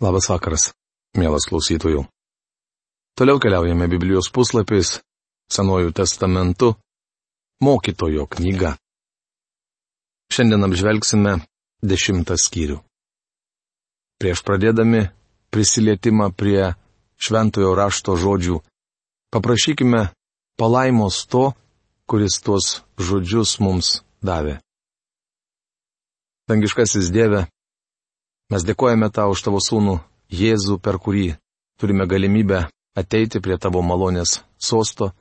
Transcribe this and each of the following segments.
Labas vakaras, mielas klausytojų. Toliau keliaujame Biblijos puslapiais, Senojų testamentu, mokytojo knyga. Šiandien apžvelgsime dešimtą skyrių. Prieš pradėdami prisilietimą prie šventojo rašto žodžių, paprašykime palaimos to, kuris tuos žodžius mums davė. Dangiškasis Dieve, Mes dėkojame tau už tavo sūnų Jėzų, per kurį turime galimybę ateiti prie tavo malonės sosto.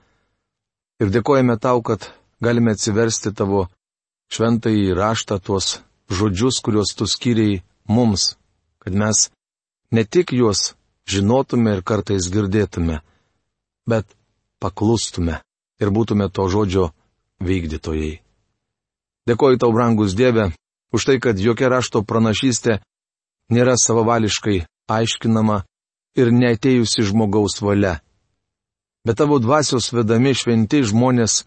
Ir dėkojame tau, kad galime atsiversti tavo šventąjį raštą tuos žodžius, kuriuos tu skiriai mums, kad mes ne tik juos žinotume ir kartais girdėtume, bet paklustume ir būtume to žodžio vykdytojai. Dėkoju tau, brangus Dieve, už tai, kad jokia rašto pranašystė nėra savavališkai aiškinama ir neatėjusi žmogaus valia. Bet tavo dvasios vedami šventi žmonės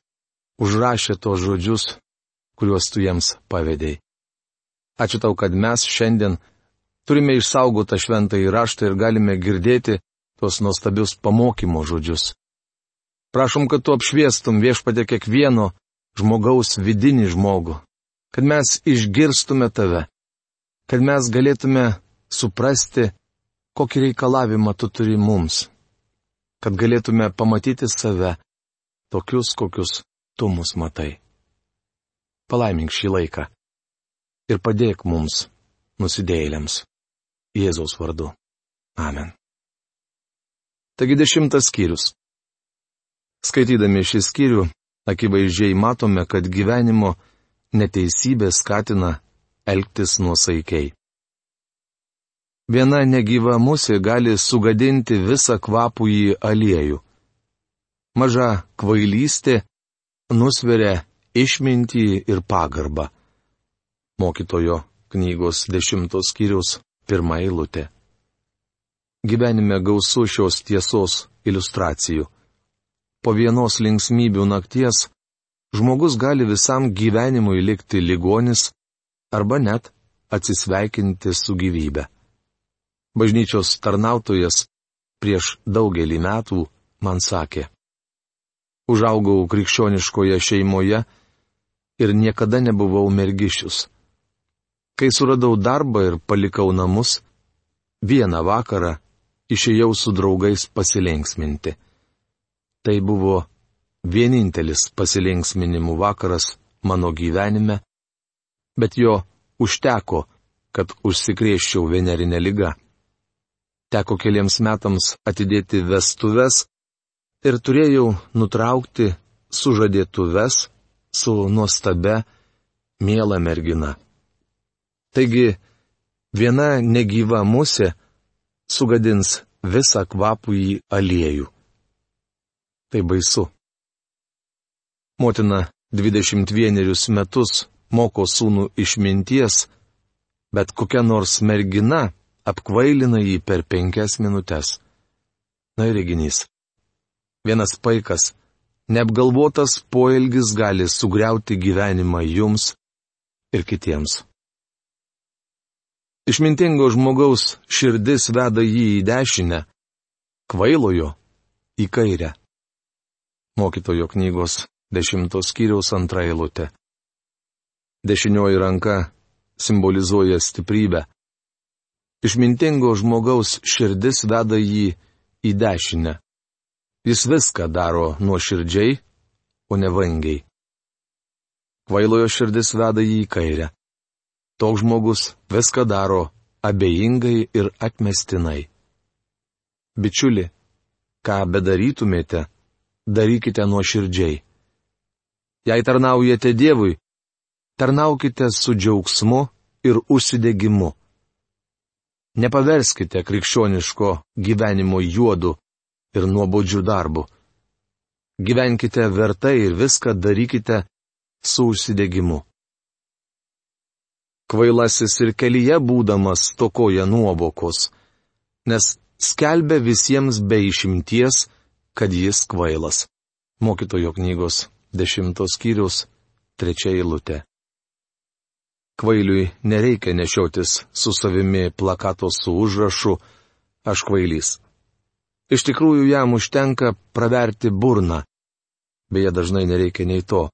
užrašė tos žodžius, kuriuos tu jiems pavedėjai. Ačiū tau, kad mes šiandien turime išsaugotą šventą įraštą ir galime girdėti tuos nuostabius pamokymo žodžius. Prašom, kad tu apšviestum viešpatė kiekvieno žmogaus vidinį žmogų, kad mes išgirstume tave, kad mes galėtume suprasti, kokį reikalavimą tu turi mums, kad galėtume pamatyti save tokius, kokius tu mus matai. Palaimink šį laiką ir padėk mums, nusidėjėliams, Jėzaus vardu. Amen. Taigi dešimtas skyrius. Skaitydami šį skyrių, akivaizdžiai matome, kad gyvenimo neteisybė skatina elgtis nuosaikiai. Viena negyva musė gali sugadinti visą kvapų į aliejų. Maža kvailystė nusveria išmintį ir pagarbą. Mokytojo knygos dešimtos skyrius pirmą eilutę. Gyvenime gausu šios tiesos iliustracijų. Po vienos linksmybių nakties žmogus gali visam gyvenimui likti ligonis arba net atsisveikinti su gyvybe. Bažnyčios tarnautojas prieš daugelį metų man sakė. Užaugau krikščioniškoje šeimoje ir niekada nebuvau mergišius. Kai suradau darbą ir palikau namus, vieną vakarą išėjau su draugais pasilinksminti. Tai buvo vienintelis pasilinksminimų vakaras mano gyvenime bet jo užteko, kad užsikrėščiau venerinę lygą. Teko keliams metams atidėti vestuves ir turėjau nutraukti sužadėtuves su nuostabe, miela mergina. Taigi, viena negyva musė sugadins visą kvapų į aliejų. Tai baisu. Motina 21 metus moko sūnų išminties, bet kokia nors mergina apkvailina jį per penkias minutės. Na ir reginys. Vienas paikas, neapgalvotas poelgis gali sugriauti gyvenimą jums ir kitiems. Išmintingo žmogaus širdis veda jį į dešinę, kvailojo į kairę. Mokytojo knygos dešimtos skyriaus antra eilutė. Dešinioji ranka simbolizuoja stiprybę. Išmintingo žmogaus širdis veda jį į dešinę. Jis viską daro nuoširdžiai, o ne vangiai. Kvailojo širdis veda jį į kairę. Toks žmogus viską daro abejingai ir atmestinai. Bičiuli, ką bedarytumėte, darykite nuoširdžiai. Jei tarnaujate Dievui, tarnaukite su džiaugsmu ir užsidegimu. Nepaverskite krikščioniško gyvenimo juodu ir nuobodžių darbu. Gyvenkite vertai ir viską darykite su užsidegimu. Kvailasis ir kelyje būdamas tokoja nuobokos, nes skelbia visiems be išimties, kad jis kvailas. Mokytojo knygos dešimtos skyrius trečia eilutė. Kvailiui nereikia nešiotis su savimi plakato su užrašu Aš kvailys. Iš tikrųjų jam užtenka praverti burną. Beje, dažnai nereikia nei to.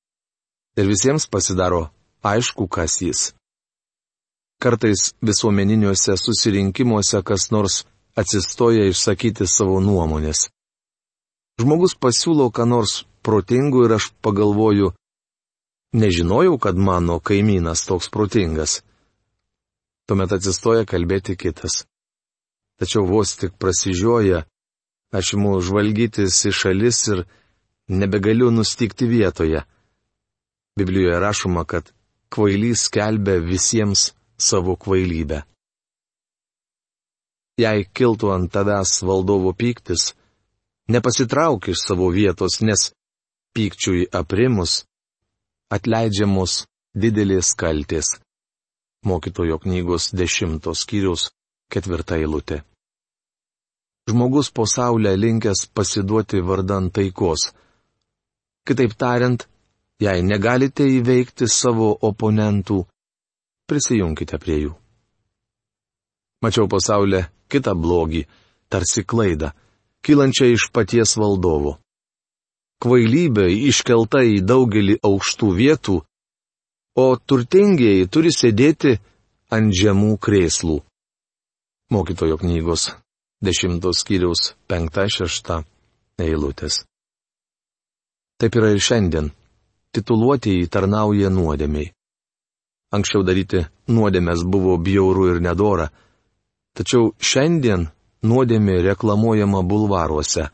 Ir visiems pasidaro aišku, kas jis. Kartais visuomeniniuose susirinkimuose kas nors atsistoja išsakyti savo nuomonės. Žmogus pasiūlo ką nors protingų ir aš pagalvoju, Nežinojau, kad mano kaimynas toks protingas. Tuomet atsistoja kalbėti kitas. Tačiau vos tik prasižioja, aš imu žvalgytis į šalis ir nebegaliu nustikti vietoje. Biblijoje rašoma, kad kvailys skelbia visiems savo kvailybę. Jei kiltų ant tavęs valdovo pyktis, nepasitrauk iš savo vietos, nes pykčiui aprimus, atleidžiamos didelės kaltės. Mokytojo knygos dešimtos skyrius ketvirta eilutė. Žmogus po saulę linkęs pasiduoti vardan taikos. Kitaip tariant, jei negalite įveikti savo oponentų, prisijunkite prie jų. Mačiau pasaulę kitą blogį, tarsi klaidą, kylančią iš paties valdovo kvailybė iškelta į daugelį aukštų vietų, o turtingieji turi sėdėti ant žemų krėslų. Mokytojo knygos dešimtos skyriaus penkta šešta eilutės. Taip yra ir šiandien. Tituluotieji tarnauja nuodėmiai. Anksčiau daryti nuodėmės buvo bjauru ir nedora, tačiau šiandien nuodėmė reklamuojama bulvaruose.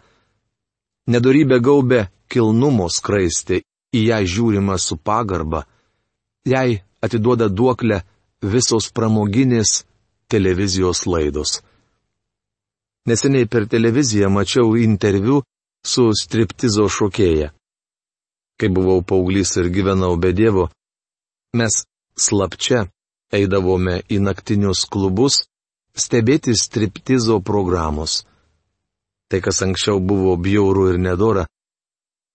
Nedorybė gaubė kilnumo skraistė, į ją žiūrima su pagarba, jai atiduoda duoklę visos pramoginės televizijos laidos. Neseniai per televiziją mačiau interviu su striptizo šokėja. Kai buvau paauglys ir gyvenau be dievo, mes slapčia eidavome į naktinius klubus stebėti striptizo programos. Tai, kas anksčiau buvo bjauru ir nedora,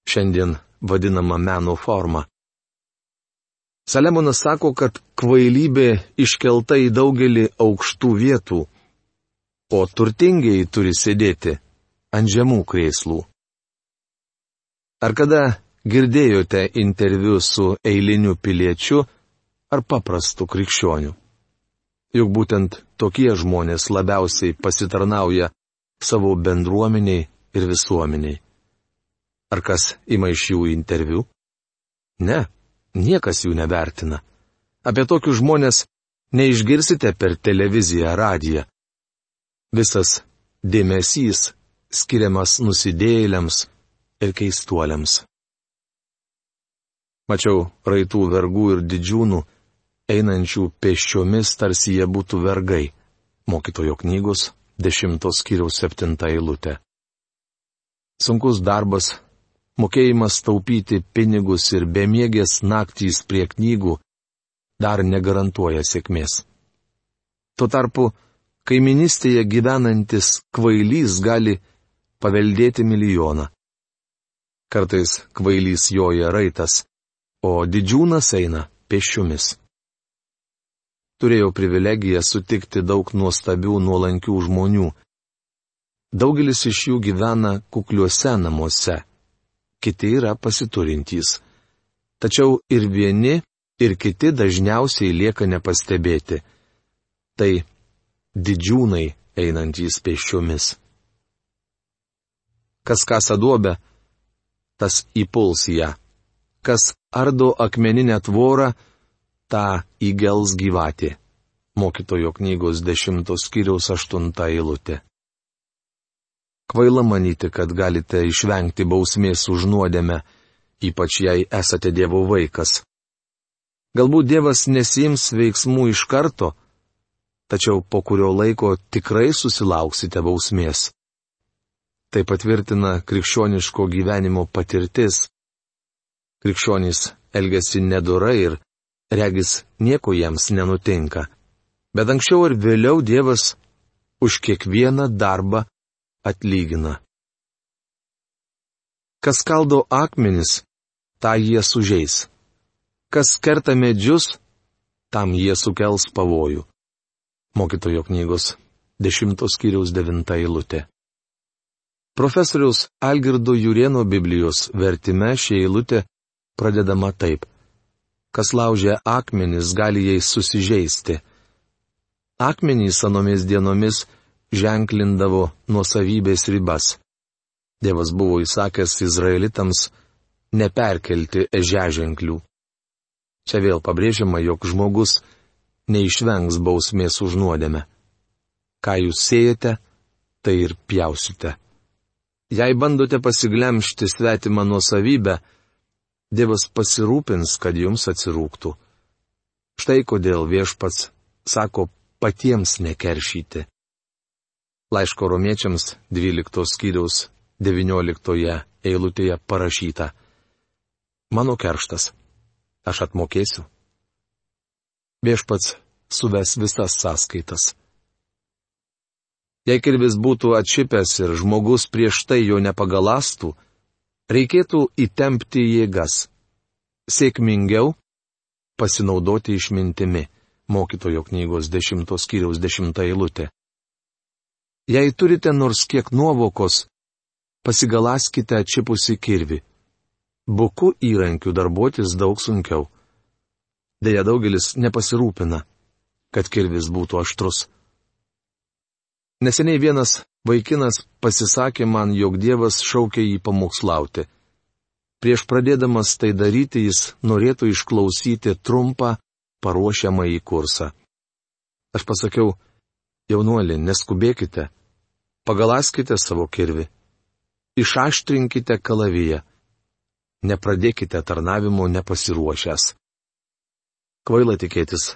šiandien vadinama meno forma. Salemonas sako, kad kvailybė iškelta į daugelį aukštų vietų, o turtingiai turi sėdėti ant žemų krėslų. Ar kada girdėjote interviu su eiliniu piliečiu ar paprastu krikščioniu? Juk būtent tokie žmonės labiausiai pasitarnauja savo bendruomeniai ir visuomeniai. Ar kas ima iš jų interviu? Ne, niekas jų nevertina. Apie tokius žmonės neišgirsite per televiziją, radiją. Visas dėmesys skiriamas nusidėjėliams ir keistuoliams. Mačiau raitų vergų ir didžiūnų, einančių pėsčiomis tarsi jie būtų vergai. Mokytojo knygos dešimtos kiriaus septinta eilutė. Sunkus darbas, mokėjimas taupyti pinigus ir bemiegės naktys prie knygų dar negarantuoja sėkmės. Tuo tarpu, kaiminystėje gyvenantis kvailys gali paveldėti milijoną. Kartais kvailys joja raitas, o didžiūnas eina pešiomis turėjau privilegiją sutikti daug nuostabių nuolankių žmonių. Daugelis iš jų gyvena kukliuose namuose, kiti yra pasiturintys. Tačiau ir vieni, ir kiti dažniausiai lieka nepastebėti. Tai didžiūnai einantys pėsčiomis. Kas kasa duobę, tas įpuls ją. Kas ardo akmeninę tvorą, tą įgels gyvatė. Mokytojo knygos dešimtos skyriaus aštunta eilutė. Kvaila manyti, kad galite išvengti bausmės už nuodėmę, ypač jei esate Dievo vaikas. Galbūt Dievas nesims veiksmų iš karto, tačiau po kurio laiko tikrai susilauksite bausmės. Tai patvirtina krikščioniško gyvenimo patirtis. Krikščionys elgesi nedorai ir regis nieko jiems nenutinka. Bet anksčiau ir vėliau Dievas už kiekvieną darbą atlygina. Kas kaldo akmenis, tą jie sužeis. Kas kerta medžius, tam jie sukels pavojų. Mokytojo knygos 10 skyriaus 9 eilutė. Profesoriaus Algirdo Jurieno Biblijos vertime šį eilutę pradedama taip. Kas laužia akmenis, gali jais susižeisti. Akmenys anomis dienomis ženklindavo nuosavybės ribas. Dievas buvo įsakęs izraelitams neperkelti ežeženklių. Čia vėl pabrėžiama, jog žmogus neišvengs bausmės už nuodėmę. Ką jūs siejate, tai ir pjausite. Jei bandote pasiglemšti svetimą nuosavybę, Dievas pasirūpins, kad jums atsirūktų. Štai kodėl viešpats sako patiems nekeršyti. Laiško romiečiams 12 skyriaus 19 eilutėje parašyta. Mano kerštas. Aš atmokėsiu. Viešpats suves visas sąskaitas. Jei kirvis būtų atšipęs ir žmogus prieš tai jo nepagalastų, reikėtų įtempti jėgas. Sėkmingiau pasinaudoti išmintimi. Mokytojo knygos 10 skyriaus 10 eilutė. Jei turite nors kiek nuovokos, pasigalaskite atšipusi kirvi. Buku įrankių darbuotis daug sunkiau. Deja, daugelis nepasirūpina, kad kirvis būtų aštrus. Neseniai vienas vaikinas pasisakė man, jog Dievas šaukė jį pamokslauti. Prieš pradėdamas tai daryti jis norėtų išklausyti trumpą paruošiamą į kursą. Aš pasakiau, jaunuoli, neskubėkite, pagalaskite savo kirvi išaštrinkite kalaviją. Nepradėkite tarnavimo nepasiruošęs. Kvaila tikėtis,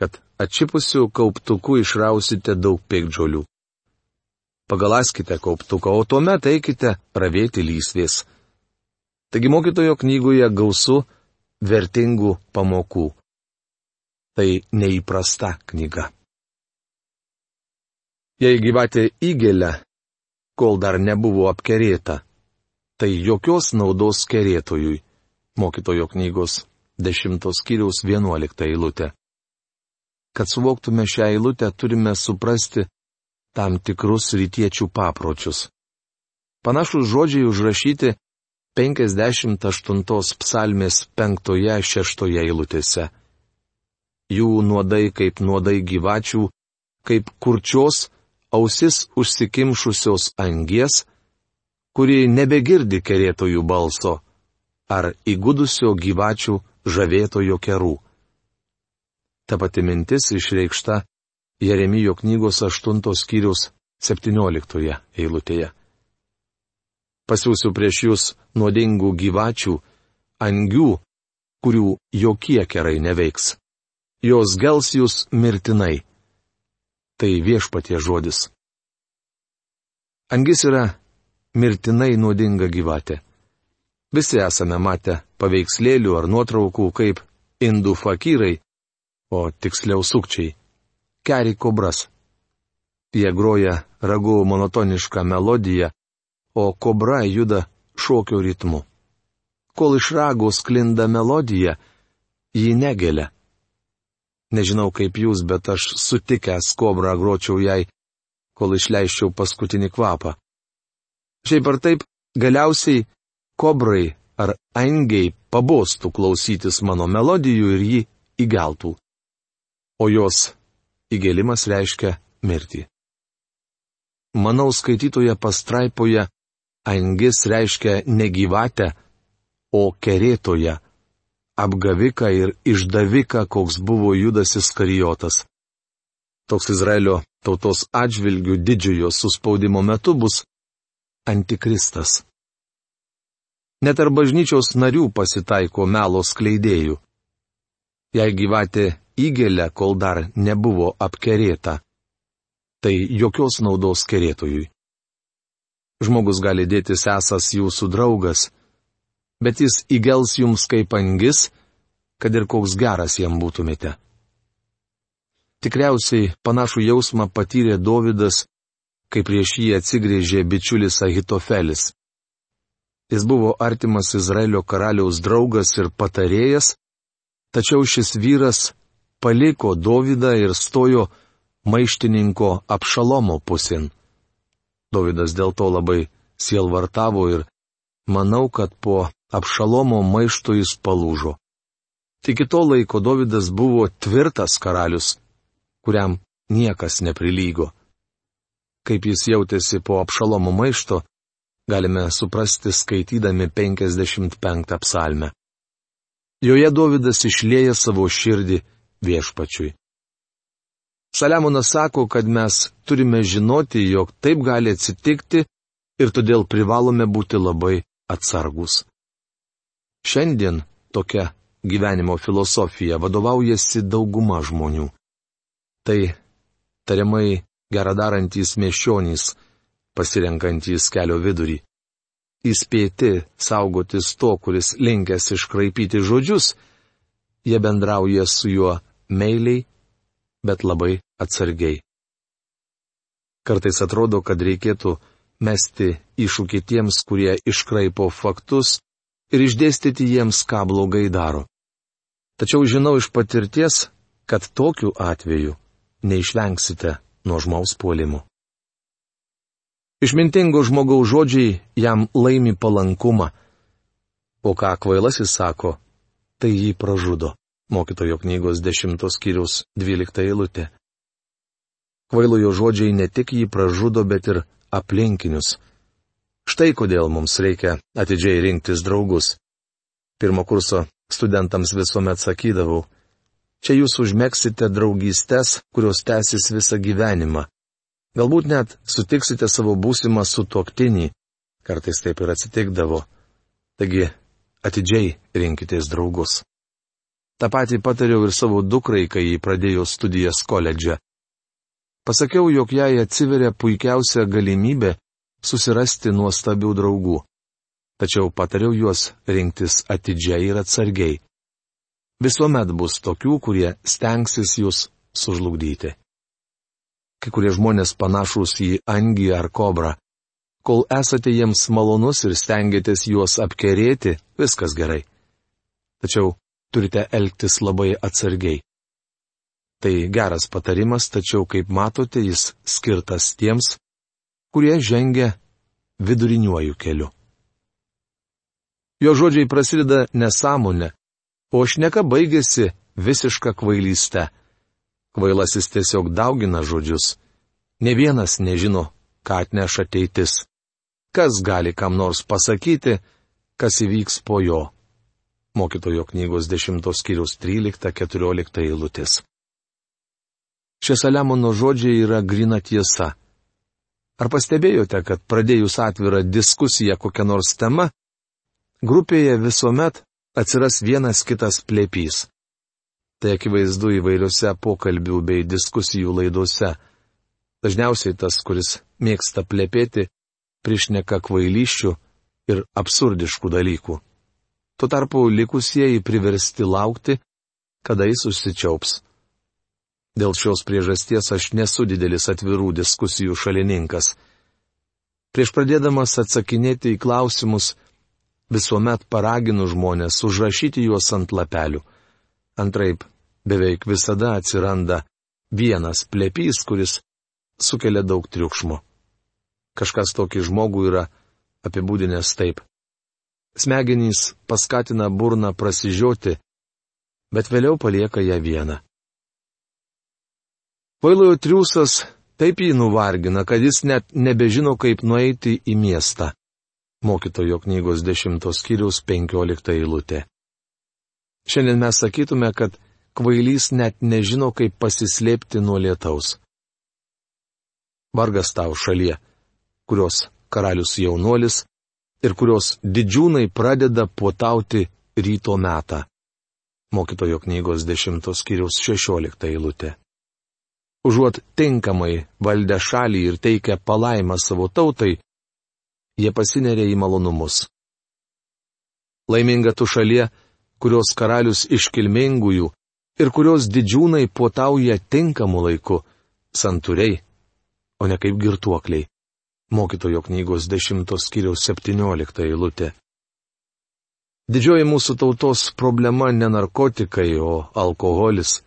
kad atšipusių kauptukų išrausite daug pėkdžiolių. Pagalaskite kauptuką, o tuomet eikite ravėti lysvės. Taigi mokytojo knygoje gausu vertingų pamokų. Tai neįprasta knyga. Jei gyvatė įgelia, kol dar nebuvo apkerėta. Tai jokios naudos kerėtojui. Mokytojo knygos 10 skyriaus 11 eilutė. Kad suvoktume šią eilutę, turime suprasti tam tikrus rytiečių papročius. Panašus žodžiai užrašyti 58 psalmės 5-6 eilutėse. Jų nuodai kaip nuodai gyvačių, kaip kurčios ausis užsikimšusios angies, kuri nebegirdi kerėtojų balso, ar įgudusio gyvačių žavėtojo kerų. Ta pati mintis išreikšta Jeremijo knygos 8 skyrius 17 eilutėje. Pasiūsiu prieš jūs nuodingų gyvačių, angių, kurių jokie kerai neveiks. Jos gels jūs mirtinai tai viešpatie žodis. Angis yra mirtinai nuodinga gyvatė. Visi esame matę paveikslėlių ar nuotraukų kaip indų fakyrai, o tiksliau sukčiai - keri kobras. Jie groja ragų monotonišką melodiją, o kobra juda šokio ritmu. Kol iš ragų sklinda melodija, ji negelia. Nežinau kaip jūs, bet aš sutikęs kobrą gročiau jai, kol išleiščiau paskutinį kvapą. Šiaip ar taip, galiausiai kobrai ar angiai pabostų klausytis mano melodijų ir jį įgeltų. O jos įgėlimas reiškia mirtį. Manau, skaitytoje pastraipoje angis reiškia ne gyvatę, o kerėtoje apgaviką ir išdaviką, koks buvo Judas Iskarijotas. Toks Izraelio tautos atžvilgių didžiojo suspaudimo metu bus antikristas. Net ar bažnyčios narių pasitaiko melo skleidėjų. Jei gyvatė įgelia, kol dar nebuvo apkerėta, tai jokios naudos kerėtojui. Žmogus gali dėtis esas jūsų draugas, bet jis įgels jums kaip angis, kad ir koks geras jam būtumėte. Tikriausiai panašų jausmą patyrė Dovydas, kai prieš jį atsigrėžė bičiulis Ahitofelis. Jis buvo artimas Izraelio karaliaus draugas ir patarėjas, tačiau šis vyras paliko Dovydą ir stojo maištininko apšalomo pusin. Dovydas dėl to labai sielvartavo ir manau, kad po apšalomo maišto jis palūžo. Tik to laiko Dovydas buvo tvirtas karalius, kuriam niekas neprilygo. Kaip jis jautėsi po apšalomo maišto, galime suprasti skaitydami 55 psalmę. Joje Dovydas išlėja savo širdį viešpačiui. Saliamonas sako, kad mes turime žinoti, jog taip gali atsitikti ir todėl privalome būti labai atsargus. Šiandien tokia gyvenimo filosofija vadovaujasi dauguma žmonių. Tai tariamai geradarantys miešionys, pasirenkantys kelio vidurį. Įspėti saugotis to, kuris linkęs iškraipyti žodžius, jie bendrauja su juo meiliai, bet labai atsargiai. Kartais atrodo, kad reikėtų mesti iššūkį tiems, kurie iškraipo faktus ir išdėstyti jiems, ką blogai daro. Tačiau žinau iš patirties, kad tokiu atveju neišvengsite nuo žmogaus puolimų. Išmintingo žmogaus žodžiai jam laimi palankumą, o ką kvailasis sako, tai jį pražudo. Mokytojo knygos 10 skyrius 12 eilutė. Kvailojo žodžiai ne tik jį pražudo, bet ir aplinkinius. Štai kodėl mums reikia atidžiai rinktis draugus. Pirmo kurso studentams visuomet sakydavau, čia jūs užmėgsite draugystės, kurios tęsis visą gyvenimą. Galbūt net sutiksite savo būsimą sutuoktinį, kartais taip ir atsitikdavo. Taigi, atidžiai rinkitės draugus. Ta pati patariau ir savo dukrai, kai jį pradėjo studijas koledže. Pasakiau, jog jai atsiveria puikiausia galimybė susirasti nuostabių draugų tačiau patariau juos rinktis atidžiai ir atsargiai. Visuomet bus tokių, kurie stengsis jūs sužlugdyti. Kai kurie žmonės panašus į angį ar kobrą. Kol esate jiems malonus ir stengiatės juos apkerėti, viskas gerai. Tačiau turite elgtis labai atsargiai. Tai geras patarimas, tačiau, kaip matote, jis skirtas tiems, kurie žengia viduriniuoju keliu. Jo žodžiai prasideda nesąmonė, o šneka baigėsi visiška kvailyste. Kvailasis tiesiog daugina žodžius. Ne vienas nežino, ką atneš ateitis. Kas gali kam nors pasakyti, kas įvyks po jo. Mokytojo knygos 10 skyrius 13-14 eilutės. Šie Saliamono žodžiai yra grina tiesa. Ar pastebėjote, kad pradėjus atvirą diskusiją kokią nors temą, Grupėje visuomet atsiras vienas kitas plėpys. Tai akivaizdu įvairiose pokalbių bei diskusijų laidose. Dažniausiai tas, kuris mėgsta plėpėti, priešneka kvailyščių ir absurdiškų dalykų. Tuo tarpu likusieji priversti laukti, kada jis užsičiaups. Dėl šios priežasties aš nesu didelis atvirų diskusijų šalininkas. Prieš pradėdamas atsakinėti į klausimus, visuomet paraginu žmonės užrašyti juos ant lapelių. Antraip, beveik visada atsiranda vienas plėpys, kuris sukelia daug triukšmo. Kažkas tokį žmogų yra apibūdinęs taip. Smegenys paskatina burną prasižioti, bet vėliau palieka ją vieną. Vailojo triūsas taip jį nuvargina, kad jis net nebežino, kaip nueiti į miestą mokytojo knygos 10 skyriaus 15 eilutė. Šiandien mes sakytume, kad kvailys net nežino, kaip pasislėpti nuo lietaus. Vargas tau šalyje, kurios karalius jaunuolis ir kurios didžiūnai pradeda puotauti ryto metą. Mokytojo knygos 10 skyriaus 16 eilutė. Užuot tinkamai valdę šalį ir teikę palaimą savo tautai, jie pasineria į malonumus. Laiminga tu šalie, kurios karalius iškilmingųjų ir kurios didžiūnai puotauja tinkamu laiku, santūriai, o ne kaip girtuokliai. Mokytojo knygos 10 skyriaus 17 eilutė. Didžioji mūsų tautos problema ne narkotikai, o alkoholis.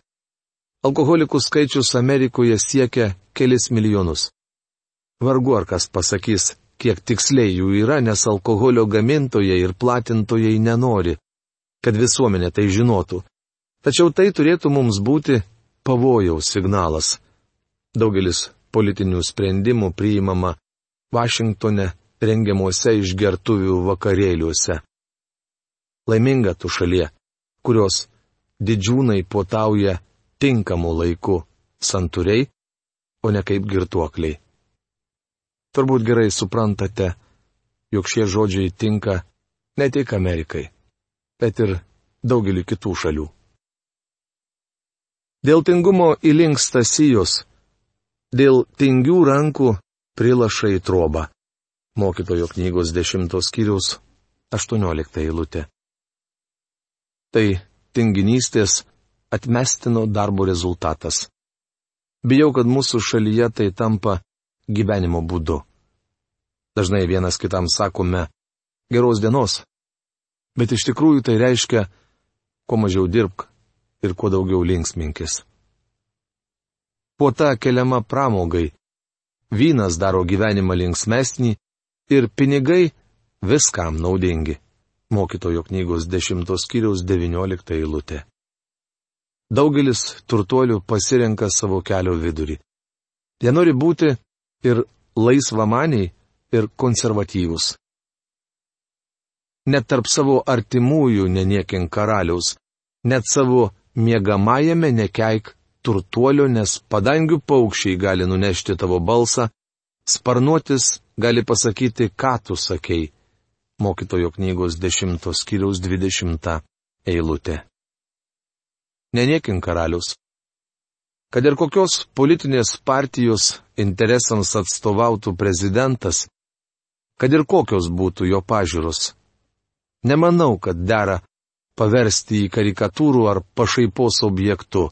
Alkoholikų skaičius Amerikoje siekia kelis milijonus. Vargu ar kas pasakys, kiek tiksliai jų yra, nes alkoholio gamintojai ir platintojai nenori, kad visuomenė tai žinotų. Tačiau tai turėtų mums būti pavojaus signalas. Daugelis politinių sprendimų priimama Vašingtone rengiamuose išgertuvių vakarėliuose. Laiminga tu šalie, kurios didžiūnai puotauja tinkamu laiku santūriai, o ne kaip girtuokliai. Turbūt gerai suprantate, jog šie žodžiai tinka ne tik Amerikai, bet ir daugeliu kitų šalių. Dėl tingumo įlinksta sijos, dėl tingių rankų prilaša į trobą. Mokytojo knygos 10 skyriaus 18 eilutė. Tai tinginystės atmestino darbo rezultatas. Bijau, kad mūsų šalyje tai tampa gyvenimo būdu. Dažnai vienas kitam sakome geros dienos, bet iš tikrųjų tai reiškia, kuo mažiau dirbk ir kuo daugiau linksminkis. Puota keliama pramogai. Vynas daro gyvenimą linksmesnį, ir pinigai viskam naudingi. Mokytojo knygos 10 skyriaus 19 eilutė. Daugelis turtuolių pasirenka savo kelio vidurį. Jie nori būti ir laisvamaniai, ir konservatyvūs. Net tarp savo artimųjų neniekink karaliaus, net savo miegamajame nekeik turtuolio, nes padangių paukščiai gali nunešti tavo balsą, Sparnuotis gali pasakyti, ką tu sakei. Mokytojo knygos 10 skyriaus 20 eilutė. Neniekin karalius. Kad ir kokios politinės partijos interesams atstovautų prezidentas, kad ir kokios būtų jo pažiūros. Nemanau, kad dera paversti į karikatūrų ar pašaipos objektu.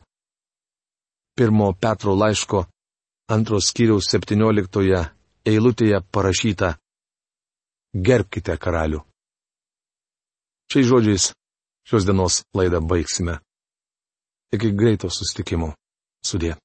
Pirmo Petro laiško antros skyriaus 17 eilutėje parašyta Gerbkite karalių. Šiais žodžiais šios dienos laidą baigsime. Iki greito sustikimo. Sudė.